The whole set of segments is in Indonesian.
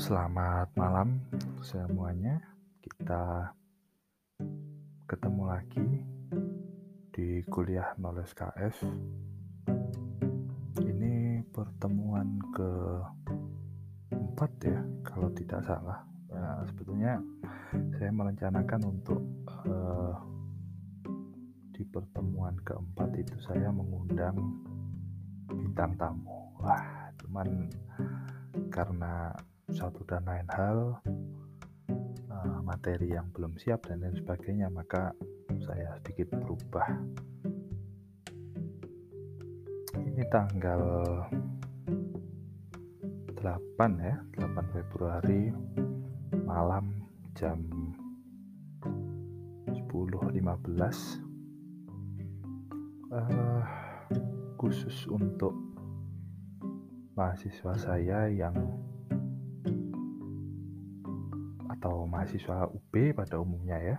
Selamat malam semuanya. Kita ketemu lagi di kuliah Knowledge KS. Ini pertemuan ke empat ya, kalau tidak salah. Nah, sebetulnya saya merencanakan untuk uh, di pertemuan keempat itu saya mengundang bintang tamu. Wah, cuman karena satu dan lain hal uh, materi yang belum siap dan lain sebagainya maka saya sedikit berubah. Ini tanggal 8 ya 8 Februari malam jam 10.15 uh, khusus untuk mahasiswa saya yang atau mahasiswa UB pada umumnya ya.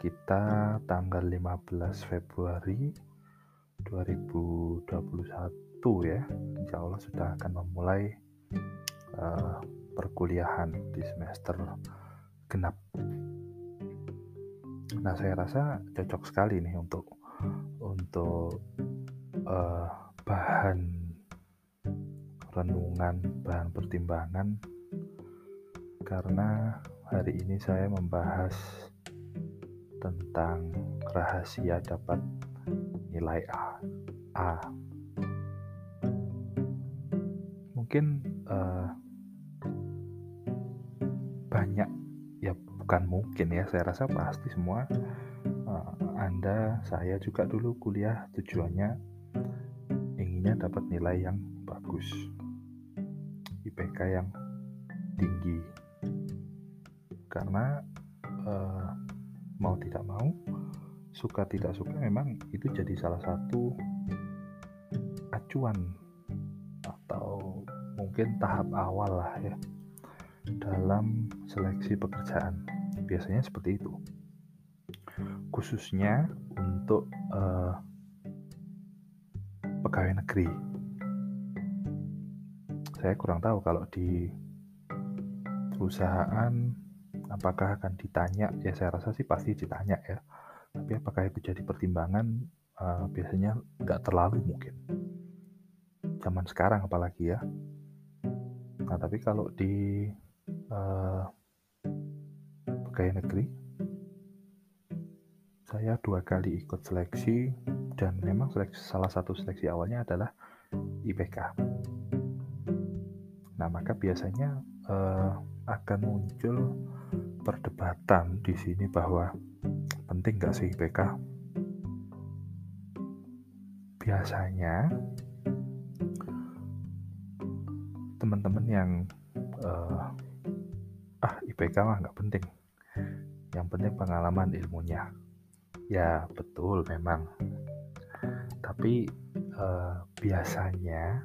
Kita tanggal 15 Februari 2021 ya. Insya Allah sudah akan memulai uh, perkuliahan di semester genap. Nah saya rasa cocok sekali nih untuk untuk uh, bahan renungan bahan pertimbangan. Karena hari ini saya membahas tentang rahasia dapat nilai A. A. Mungkin uh, banyak ya bukan mungkin ya saya rasa pasti semua uh, Anda saya juga dulu kuliah tujuannya inginnya dapat nilai yang bagus IPK yang tinggi karena uh, mau tidak mau suka tidak suka memang itu jadi salah satu acuan atau mungkin tahap awal lah ya dalam seleksi pekerjaan. Biasanya seperti itu. Khususnya untuk uh, pegawai negeri. Saya kurang tahu kalau di perusahaan apakah akan ditanya? Ya saya rasa sih pasti ditanya ya. Tapi apakah itu jadi pertimbangan? Uh, biasanya nggak terlalu mungkin. Zaman sekarang apalagi ya. Nah tapi kalau di uh, negeri saya dua kali ikut seleksi dan memang seleksi, salah satu seleksi awalnya adalah IPK nah maka biasanya uh, akan muncul perdebatan di sini bahwa penting nggak sih IPK? Biasanya teman-teman yang uh, ah IPK mah nggak penting, yang penting pengalaman ilmunya. Ya betul memang, tapi uh, biasanya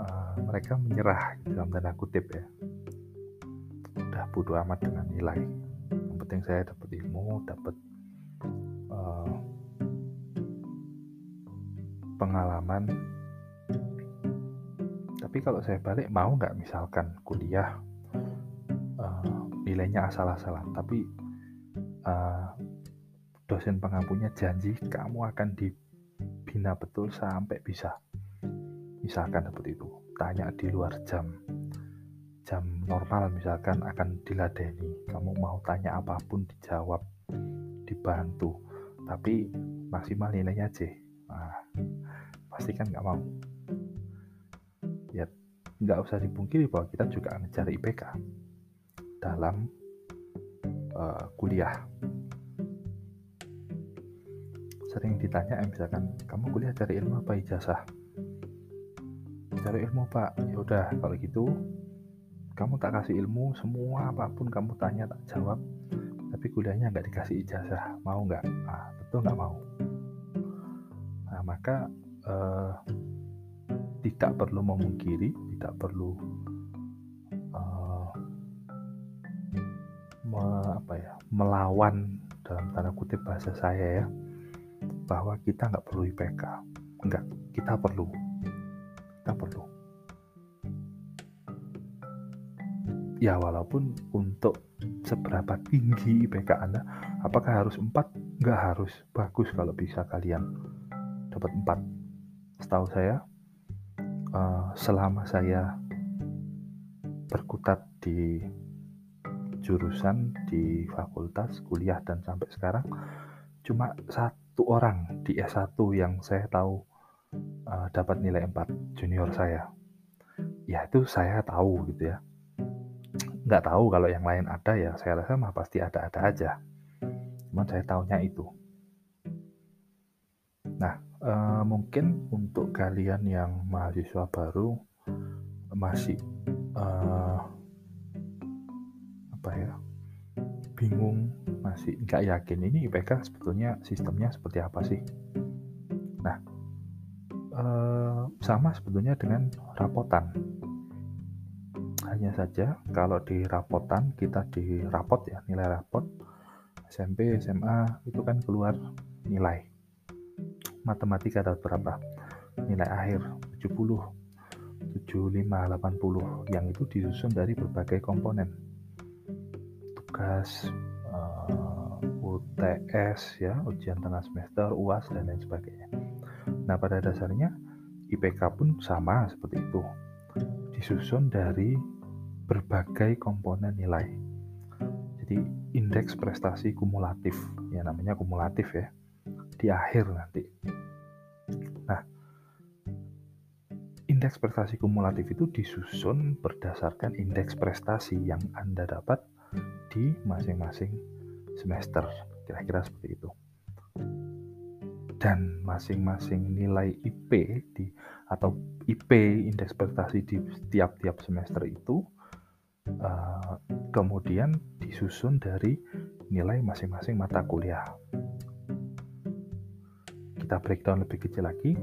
uh, mereka menyerah dalam tanda kutip ya udah bodo amat dengan nilai. Yang penting saya dapat ilmu dapat uh, pengalaman. Tapi kalau saya balik mau nggak misalkan kuliah uh, nilainya asal-asalan? Tapi uh, dosen pengampunya janji kamu akan dibina betul sampai bisa misalkan seperti itu. Tanya di luar jam jam normal misalkan akan diladeni. Kamu mau tanya apa pun dijawab dibantu. Tapi maksimal nilainya C nah, pasti kan nggak mau. Ya nggak usah dipungkiri bahwa kita juga mencari IPK dalam uh, kuliah. Sering ditanya eh, misalkan kamu kuliah cari ilmu apa ijazah? Cari ilmu pak. Ya udah kalau gitu kamu tak kasih ilmu semua apa pun kamu tanya tak jawab. Tapi kuliahnya nggak dikasih ijazah. Mau nggak? Nah, tentu nggak mau. Nah maka eh, tidak perlu memungkiri tidak perlu eh, me, apa ya melawan dalam tanda kutip bahasa saya ya bahwa kita nggak perlu IPK enggak kita perlu. Kita perlu ya walaupun untuk seberapa tinggi IPK Anda, apakah harus 4? Nggak harus. Bagus kalau bisa kalian dapat 4. Setahu saya, uh, selama saya berkutat di jurusan di fakultas kuliah dan sampai sekarang cuma satu orang di S1 yang saya tahu uh, dapat nilai 4 junior saya ya itu saya tahu gitu ya nggak tahu kalau yang lain ada ya saya rasa mah pasti ada-ada aja. Cuman saya tahunya itu. Nah uh, mungkin untuk kalian yang mahasiswa baru masih uh, apa ya bingung masih nggak yakin ini IPK sebetulnya sistemnya seperti apa sih? Nah eh, sama sebetulnya dengan rapotan hanya saja kalau di rapotan kita di rapot ya nilai rapot SMP SMA itu kan keluar nilai. Matematika dapat berapa? Nilai akhir 70 75 80 yang itu disusun dari berbagai komponen. Tugas uh, eh, UTS ya ujian tengah semester UAS dan lain sebagainya. Nah pada dasarnya IPK pun sama seperti itu. Disusun dari berbagai komponen nilai. Jadi indeks prestasi kumulatif ya namanya kumulatif ya di akhir nanti. Nah indeks prestasi kumulatif itu disusun berdasarkan indeks prestasi yang Anda dapat di masing-masing semester. Kira-kira seperti itu. Dan masing-masing nilai IP di atau IP indeks prestasi di tiap-tiap semester itu uh, kemudian disusun dari nilai masing-masing mata kuliah. Kita breakdown lebih kecil lagi.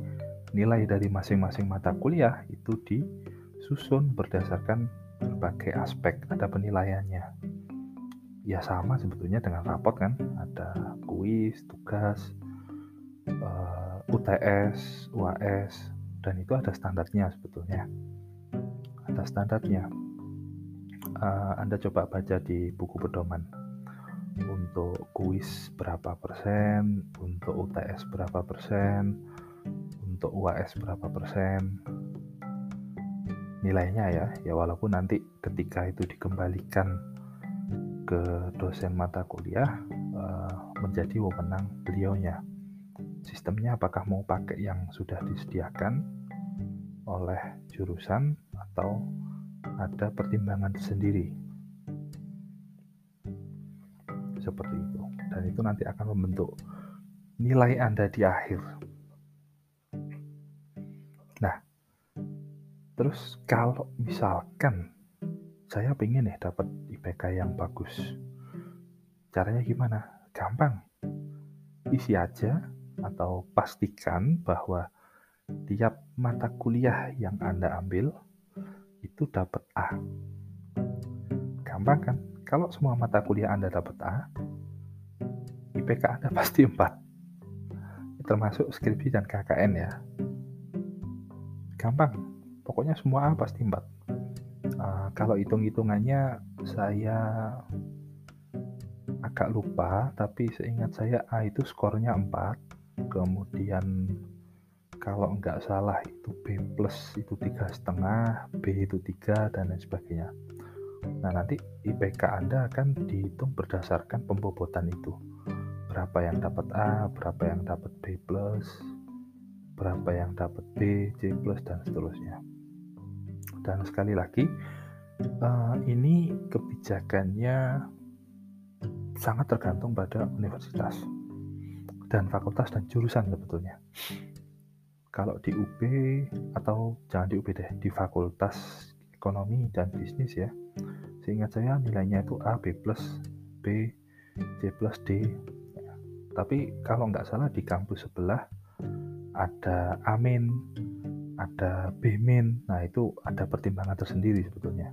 Nilai dari masing-masing mata kuliah itu disusun berdasarkan berbagai aspek ada penilaiannya. Ya sama sebetulnya dengan rapot kan. Ada kuis tugas eh, UTS UAS dan itu ada standarnya sebetulnya. Ada standarnya uh, Anda coba baca di buku pedoman untuk kuis berapa persen untuk UTS berapa persen untuk UAS berapa persen nilainya ya ya walaupun nanti ketika itu dikembalikan ke dosen mata kuliah uh, menjadi wewenang beliaunya. Sistemnya apakah mau pakai yang sudah disediakan oleh jurusan atau ada pertimbangan sendiri. Seperti itu. Dan itu nanti akan membentuk nilai Anda di akhir. Nah, terus kalau misalkan saya pengen nih dapat IPK yang bagus. Caranya gimana? Gampang. Isi aja atau pastikan bahwa tiap mata kuliah yang Anda ambil itu dapat A. Gampang kan? Kalau semua mata kuliah Anda dapat A, IPK Anda pasti 4. Termasuk skripsi dan KKN ya. Gampang. Pokoknya semua A pasti 4 Uh, kalau hitung-hitungannya saya agak lupa, tapi seingat saya A itu skornya 4. Kemudian kalau nggak salah itu B plus itu tiga setengah, B itu 3 dan lain sebagainya. Nah nanti IPK Anda akan dihitung berdasarkan pembobotan itu. Berapa yang dapat A, berapa yang dapat B plus, berapa yang dapat B, C plus dan seterusnya. Dan sekali lagi, uh, ini kebijakannya sangat tergantung pada universitas dan fakultas dan jurusan sebetulnya. Kalau di UB atau jangan di UB deh, di fakultas ekonomi dan bisnis ya, seingat saya nilainya itu A, B plus, B, C plus, D. Tapi kalau nggak salah di kampus sebelah ada Amin, ada BMIN. Nah, itu ada pertimbangan tersendiri sebetulnya.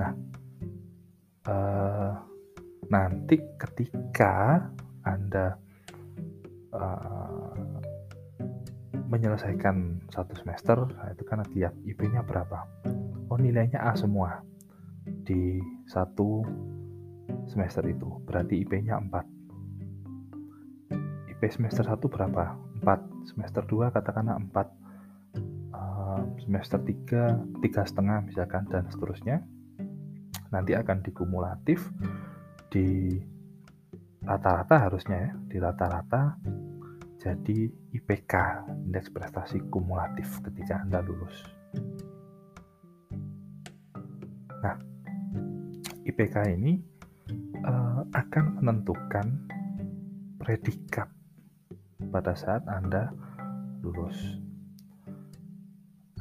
Nah, uh, nanti ketika Anda uh, menyelesaikan satu semester nah itu kan lihat IP-nya berapa? Oh nilainya A semua di satu semester itu. Berarti IP-nya 4 IP semester 1 berapa? 4 semester 2 katakanlah 4 uh, semester 3 tiga setengah misalkan dan seterusnya. Nanti akan dikumulatif di rata-rata harusnya ya di rata-rata jadi IPK indeks prestasi kumulatif ketika Anda lulus. Nah, IPK ini uh, akan menentukan predikat pada saat Anda lulus.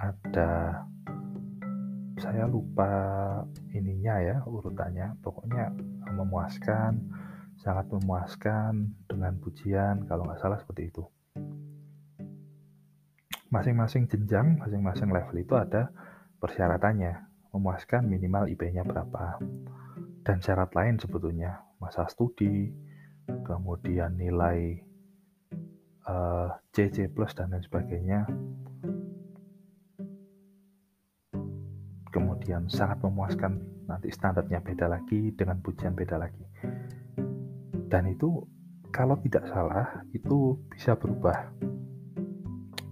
Ada saya lupa ininya ya urutannya, pokoknya memuaskan, sangat memuaskan dengan pujian kalau nggak salah seperti itu. Masing-masing jenjang, masing-masing level itu ada persyaratannya, memuaskan minimal IP-nya berapa dan syarat lain sebetulnya masa studi kemudian nilai uh, eh, CC plus dan lain sebagainya kemudian sangat memuaskan nanti standarnya beda lagi dengan pujian beda lagi dan itu kalau tidak salah itu bisa berubah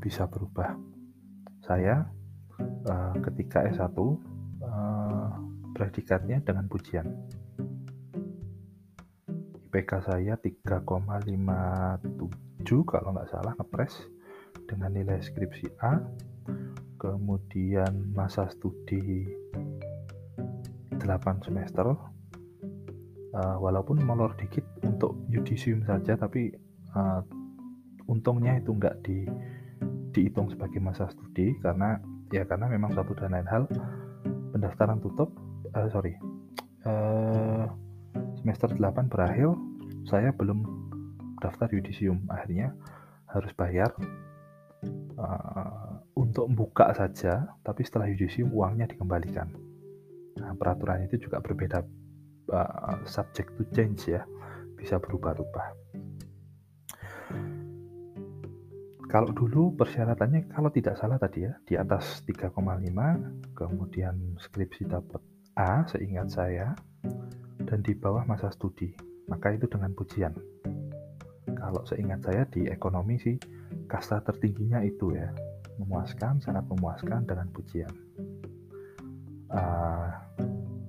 bisa berubah saya uh, ketika S1 uh, predikatnya dengan pujian. IPK saya 3,57 kalau nggak salah ngepres dengan nilai skripsi A. Kemudian masa studi 8 semester. Uh, walaupun molor dikit untuk yudisium saja, tapi uh, untungnya itu nggak di dihitung sebagai masa studi karena ya karena memang satu dan lain hal. Pendaftaran tutup uh, sorry uh, semester 8 berakhir saya belum daftar yudisium. Akhirnya harus bayar uh, untuk buka saja tapi setelah yudisium uangnya dikembalikan. Nah, peraturan itu juga berbeda uh, subject to change ya bisa berubah-ubah. Kalau dulu persyaratannya kalau tidak salah tadi ya di atas 3,5 kemudian skripsi dapat A seingat saya dan di bawah masa studi. Maka itu dengan pujian. Kalau seingat saya di ekonomi sih kasta tertingginya itu ya. Memuaskan sangat memuaskan dengan pujian. Uh,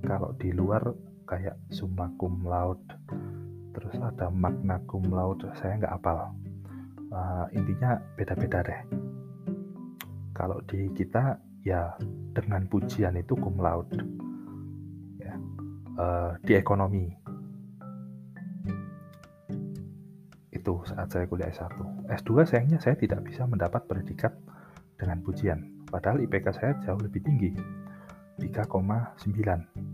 kalau di luar kayak summa cum laude ada magna cum laude saya nggak apal. Uh, intinya beda-beda deh. Kalau di kita ya dengan pujian itu cum laude. Ya. Uh, di ekonomi. Itu saat saya kuliah S1 S2 sayangnya saya tidak bisa mendapat predikat dengan pujian. Padahal IPK saya jauh lebih tinggi 3,9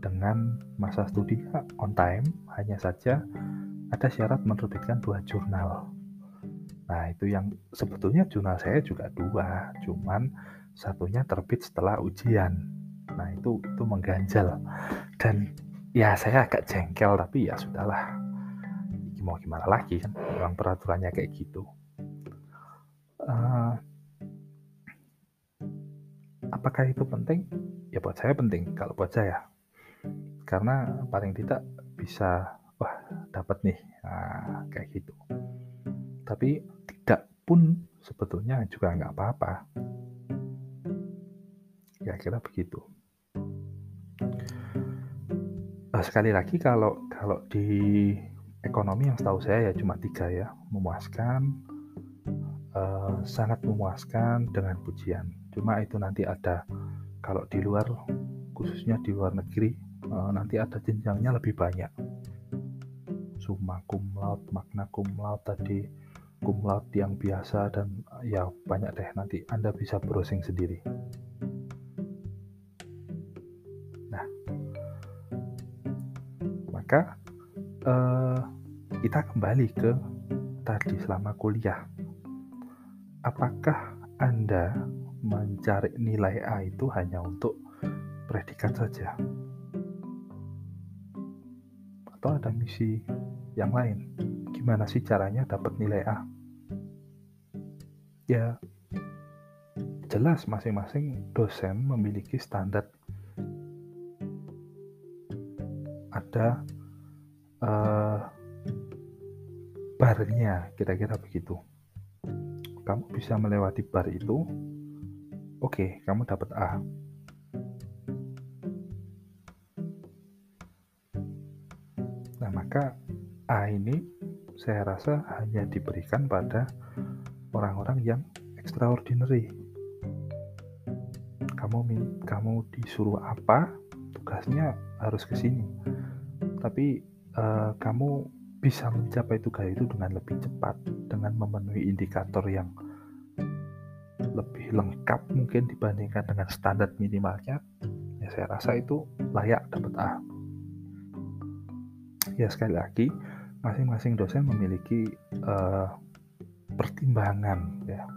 dengan masa studi on time hanya saja ada syarat menerbitkan dua jurnal Nah, itu yang sebetulnya jurnal saya juga dua, cuman satunya terbit setelah ujian. Nah, itu itu mengganjal. Dan ya saya agak jengkel tapi ya sudahlah. Mau gimana lagi kan, memang peraturannya kayak gitu. Uh, apakah itu penting? Ya buat saya penting kalau buat saya. Karena paling tidak bisa wah dapat nih nah, kayak gitu. Tapi pun sebetulnya juga nggak apa-apa. Ya kira begitu. Nah, sekali lagi kalau kalau di ekonomi yang setahu saya ya cuma tiga ya memuaskan, uh, sangat memuaskan dengan pujian. Cuma itu nanti ada kalau di luar khususnya di luar negeri uh, nanti ada jenjangnya lebih banyak. Summa cum laude, magna cum laude tadi cum laude yang biasa dan ya banyak deh nanti Anda bisa browsing sendiri. Nah, maka eh, kita kembali ke tadi selama kuliah. Apakah Anda mencari nilai A itu hanya untuk predikat saja? Misi yang lain? gimana sih caranya dapat nilai A? ya jelas masing-masing dosen memiliki standar ada uh, barnya kira-kira begitu kamu bisa melewati bar itu oke okay, kamu dapat A maka A ini saya rasa hanya diberikan pada orang-orang yang extraordinary. Kamu kamu disuruh apa tugasnya harus ke sini. Tapi uh, kamu bisa mencapai tugas itu dengan lebih cepat dengan memenuhi indikator yang lebih lengkap mungkin dibandingkan dengan standar minimalnya ya saya rasa itu layak dapat A ya sekali lagi masing-masing dosen memiliki uh, pertimbangan ya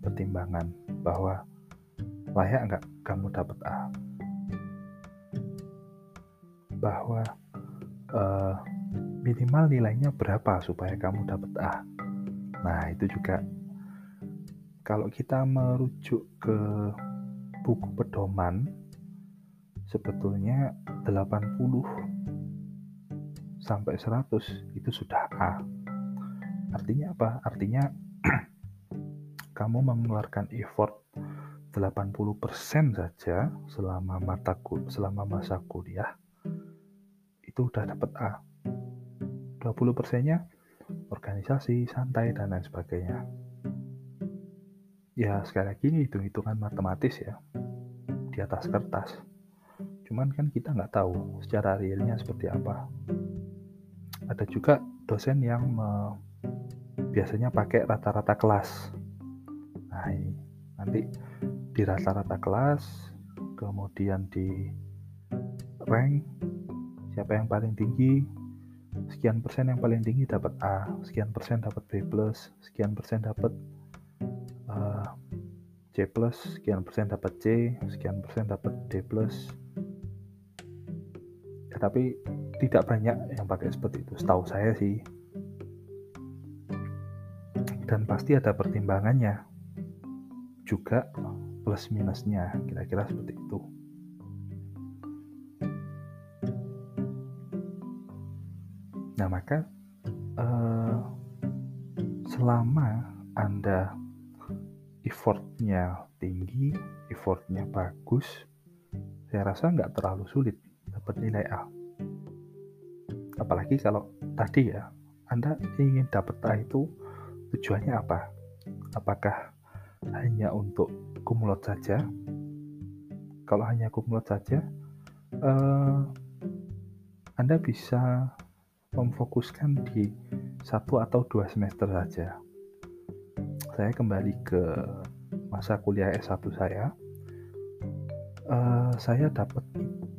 pertimbangan bahwa layak nggak kamu dapat A bahwa uh, minimal nilainya berapa supaya kamu dapat A. Nah, itu juga kalau kita merujuk ke buku pedoman sebetulnya 80 sampai 100 itu sudah A. Artinya apa? Artinya kamu mengeluarkan effort 80% saja selama mata selama masa kuliah itu udah dapat A 20 persennya organisasi, santai, dan lain sebagainya. Ya sekali lagi ini hitung-hitungan matematis ya, di atas kertas. Cuman kan kita nggak tahu secara realnya seperti apa. Ada juga dosen yang me, biasanya pakai rata-rata kelas. Nah ini nanti di rata-rata kelas, kemudian di rank siapa yang paling tinggi sekian persen yang paling tinggi dapat A, sekian persen dapat B plus, sekian persen dapat uh, C plus, sekian persen dapat C, sekian persen dapat D plus. Tapi tidak banyak yang pakai seperti itu, setahu saya sih. Dan pasti ada pertimbangannya. Juga plus minusnya, kira-kira seperti itu. Nah, maka uh, selama Anda effortnya tinggi, effortnya bagus, saya rasa nggak terlalu sulit dapat nilai A. Apalagi kalau tadi ya, Anda ingin dapat A itu tujuannya apa? Apakah hanya untuk kumulot saja? Kalau hanya kumulot saja, uh, Anda bisa memfokuskan di satu atau dua semester saja. Saya kembali ke masa kuliah S1 saya. Uh, saya dapat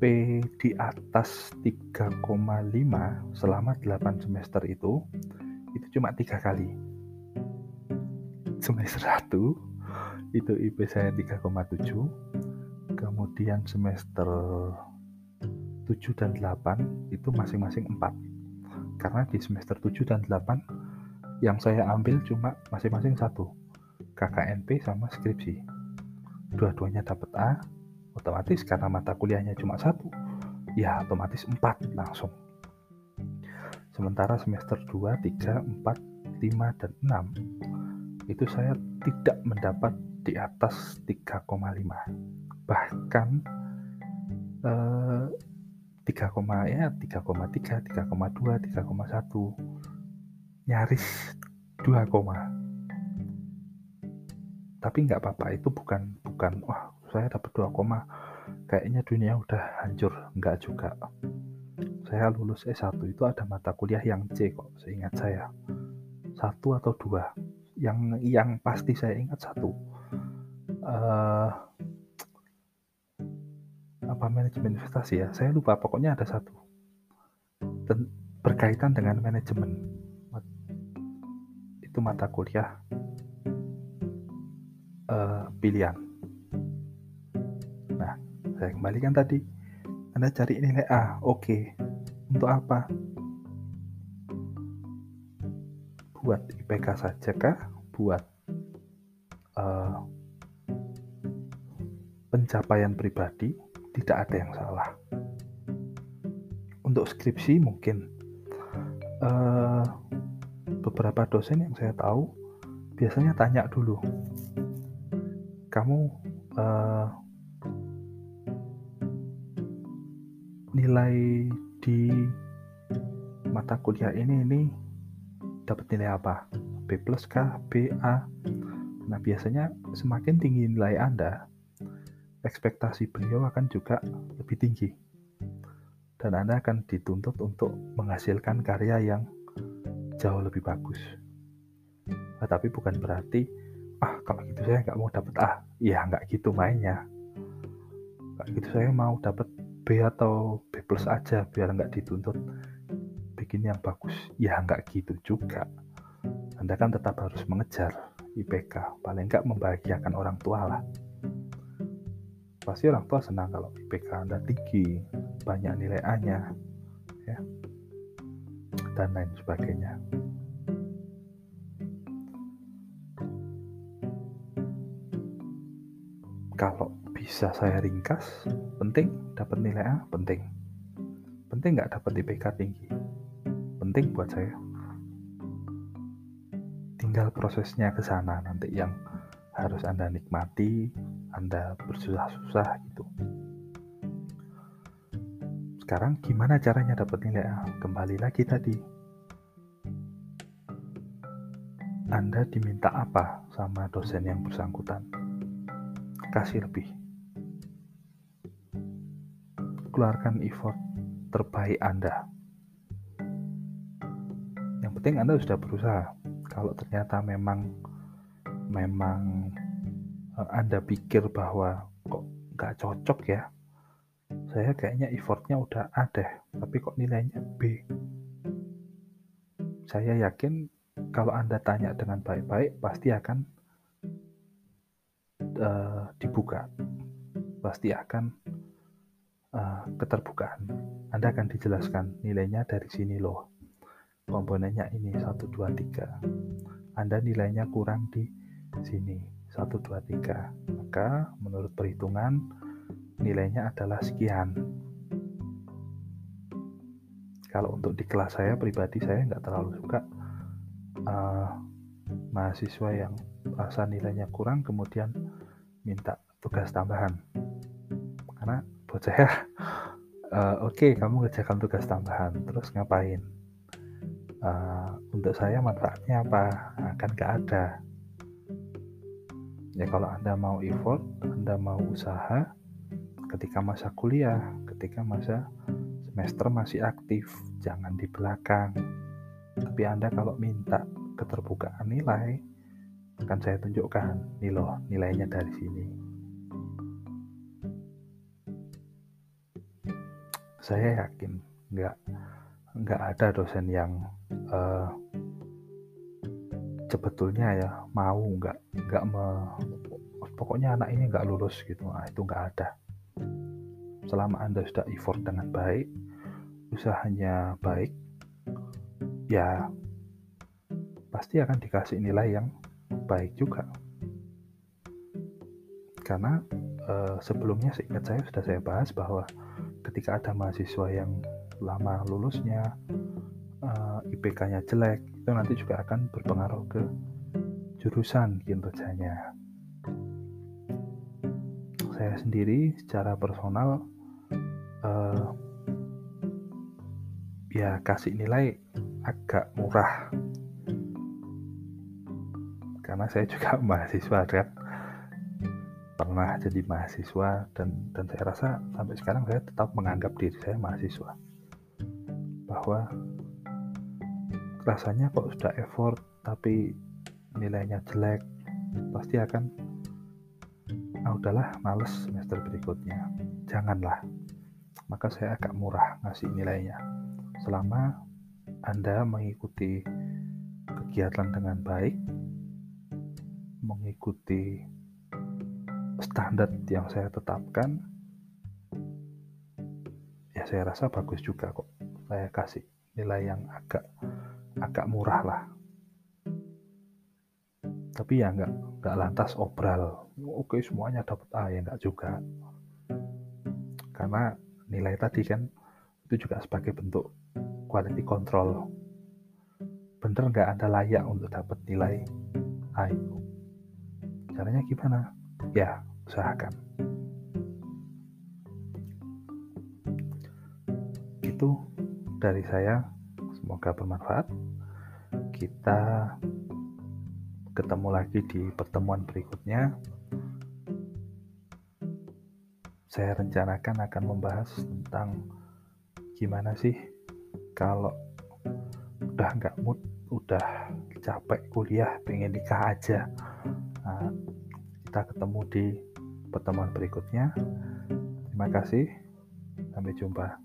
IP di atas 3,5 selama 8 semester itu itu cuma tiga kali. Semester 1 itu IP saya 3,7 kemudian semester 7 dan 8 itu masing-masing 4 karena di semester 7 dan 8 yang saya ambil cuma masing-masing satu KKNP sama skripsi. Dua-duanya dapat A otomatis karena mata kuliahnya cuma satu ya otomatis 4 langsung. Sementara semester 2, 3, 4, 5, dan 6 itu saya tidak mendapat di atas 3,5 bahkan eh, 3, ya 3,3, 3,2, 3,1 nyaris 2, tapi nggak apa-apa itu bukan bukan wah saya dapat 2, kayaknya dunia udah hancur. Nggak juga. Saya lulus S1 itu ada mata kuliah yang C kok seingat saya. Satu atau dua. Yang yang pasti saya ingat satu. Uh, apa manajemen investasi ya? Saya lupa. Pokoknya ada satu. Dan berkaitan dengan manajemen. Itu mata kuliah uh, pilihan saya kembalikan tadi. Anda cari nilai A oke. Okay. untuk apa? Buat IPK saja kah? Buat uh, pencapaian pribadi? Tidak ada yang salah. Untuk skripsi mungkin. Uh, beberapa dosen yang saya tahu biasanya tanya dulu, kamu uh, nilai di mata kuliah ini ini dapat nilai apa? B plus kah? B A? Nah biasanya semakin tinggi nilai Anda, ekspektasi beliau akan juga lebih tinggi. Dan Anda akan dituntut untuk menghasilkan karya yang jauh lebih bagus. Nah, tapi bukan berarti, ah kalau gitu saya nggak mau dapat A. Ya nggak gitu mainnya. Nggak gitu saya mau dapat B atau B plus aja biar nggak dituntut bikin yang bagus. Ya nggak gitu juga. Anda kan tetap harus mengejar IPK, paling nggak membahagiakan orang tua lah pasti orang tua senang kalau IPK Anda tinggi, banyak nilai A-nya, ya, dan lain sebagainya. Kalau bisa saya ringkas, penting dapat nilai A, penting. Penting nggak dapat IPK tinggi, penting buat saya. Tinggal prosesnya ke sana nanti yang harus Anda nikmati, Anda bersusah-susah gitu. Sekarang gimana caranya dapat nilai A? Kembali lagi tadi. Anda diminta apa sama dosen yang bersangkutan? Kasih lebih. Keluarkan effort terbaik Anda. Yang penting Anda sudah berusaha. Kalau ternyata memang memang uh, Anda pikir bahwa kok nggak cocok ya, saya kayaknya effortnya udah ada, tapi kok nilainya B. Saya yakin kalau Anda tanya dengan baik-baik, pasti akan uh, dibuka, pasti akan uh, keterbukaan. Anda akan dijelaskan nilainya dari sini loh, komponennya ini 1, 2, 3. Anda nilainya kurang di sini. 1 2 3 maka menurut perhitungan nilainya adalah sekian. Kalau untuk di kelas saya pribadi saya nggak terlalu suka. Uh, mahasiswa yang rasa nilainya kurang kemudian minta tugas tambahan. Karena saya uh, oke okay, kamu ngerjakan tugas tambahan terus ngapain? Uh, untuk saya manfaatnya apa? Akan nggak ada. Ya kalau anda mau effort anda mau usaha ketika masa kuliah ketika masa semester masih aktif jangan di belakang. Tapi anda kalau minta keterbukaan nilai akan saya tunjukkan nih loh nilainya dari sini saya yakin nggak nggak ada dosen yang uh, sebetulnya ya mau nggak nggak me, pokoknya anak ini nggak lulus gitu. Nah, itu nggak ada. Selama anda sudah effort dengan baik usahanya baik ya pasti akan dikasih nilai yang baik juga. Karena eh, sebelumnya seingat saya sudah saya bahas bahwa ketika ada mahasiswa yang lama lulusnya uh, eh, IPK-nya jelek itu nanti juga akan berpengaruh ke jurusan kinerjanya. Saya sendiri secara personal uh, ya kasih nilai agak murah karena saya juga mahasiswa kan pernah jadi mahasiswa dan dan saya rasa sampai sekarang saya tetap menganggap diri saya mahasiswa. Bahwa rasanya kok sudah effort tapi nilainya jelek pasti akan ah udahlah males semester berikutnya. Janganlah. Maka saya agak murah ngasih nilainya. Selama anda mengikuti kegiatan dengan baik mengikuti standar yang saya tetapkan ya saya rasa bagus juga kok. Saya kasih nilai yang agak agak murah lah. tapi ya nggak nggak lantas obral. Oke semuanya dapat A ya nggak juga. Karena nilai tadi kan itu juga sebagai bentuk quality control. Bener nggak ada layak untuk dapat nilai A caranya gimana? Ya usahakan itu dari saya semoga bermanfaat kita ketemu lagi di pertemuan berikutnya. Saya rencanakan akan membahas tentang gimana sih kalau udah nggak mood, udah capek kuliah, pengen nikah aja. Nah, kita ketemu di pertemuan berikutnya. Terima kasih. Sampai jumpa.